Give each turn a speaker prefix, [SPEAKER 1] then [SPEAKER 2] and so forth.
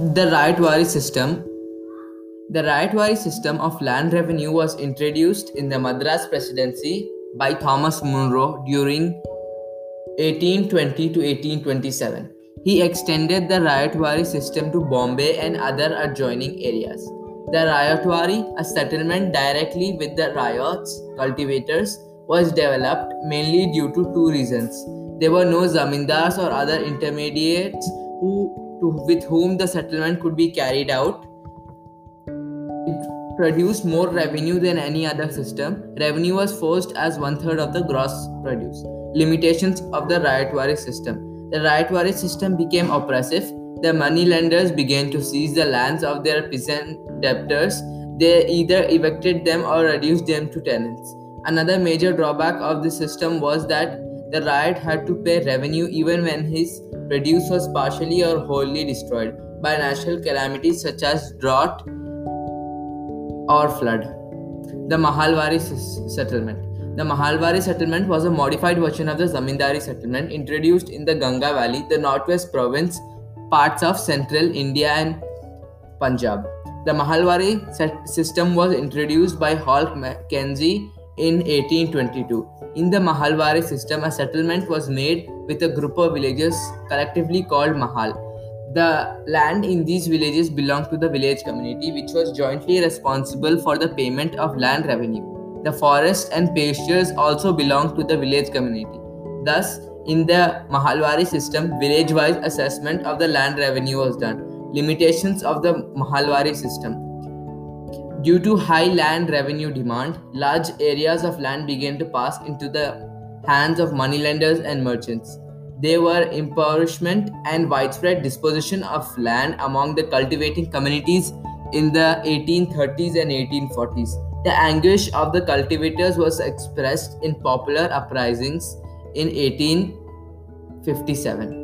[SPEAKER 1] The Ryotwari system. The Ryotwari system of land revenue was introduced in the Madras Presidency by Thomas Munro during 1820 to 1827. He extended the Ryotwari system to Bombay and other adjoining areas. The Ryotwari, a settlement directly with the ryots, cultivators, was developed mainly due to two reasons. There were no zamindars or other intermediates who, to, with whom the settlement could be carried out. It produced more revenue than any other system. Revenue was forced as one third of the gross produce. Limitations of the Ryotwari system the Ryotwari system became oppressive. The moneylenders began to seize the lands of their peasant debtors. They either evicted them or reduced them to tenants. Another major drawback of the system was that the ryot had to pay revenue even when his produce was partially or wholly destroyed by natural calamities such as drought or flood. The Mahalwari settlement. The Mahalwari settlement was a modified version of the Zamindari settlement introduced in the Ganga Valley, the northwest province, parts of central India and Punjab. The Mahalwari system was introduced by Holt Mackenzie in 1822. In the Mahalwari system, a settlement was made with a group of villages collectively called Mahal. The land in these villages belonged to the village community, which was jointly responsible for the payment of land revenue. The forest and pastures also belonged to the village community. Thus, in the Mahalwari system, village wise assessment of the land revenue was done. Limitations of the Mahalwari system. Due to high land revenue demand, large areas of land began to pass into the hands of moneylenders and merchants. There were impoverishment and widespread disposition of land among the cultivating communities in the 1830s and 1840s. The anguish of the cultivators was expressed in popular uprisings in 1857.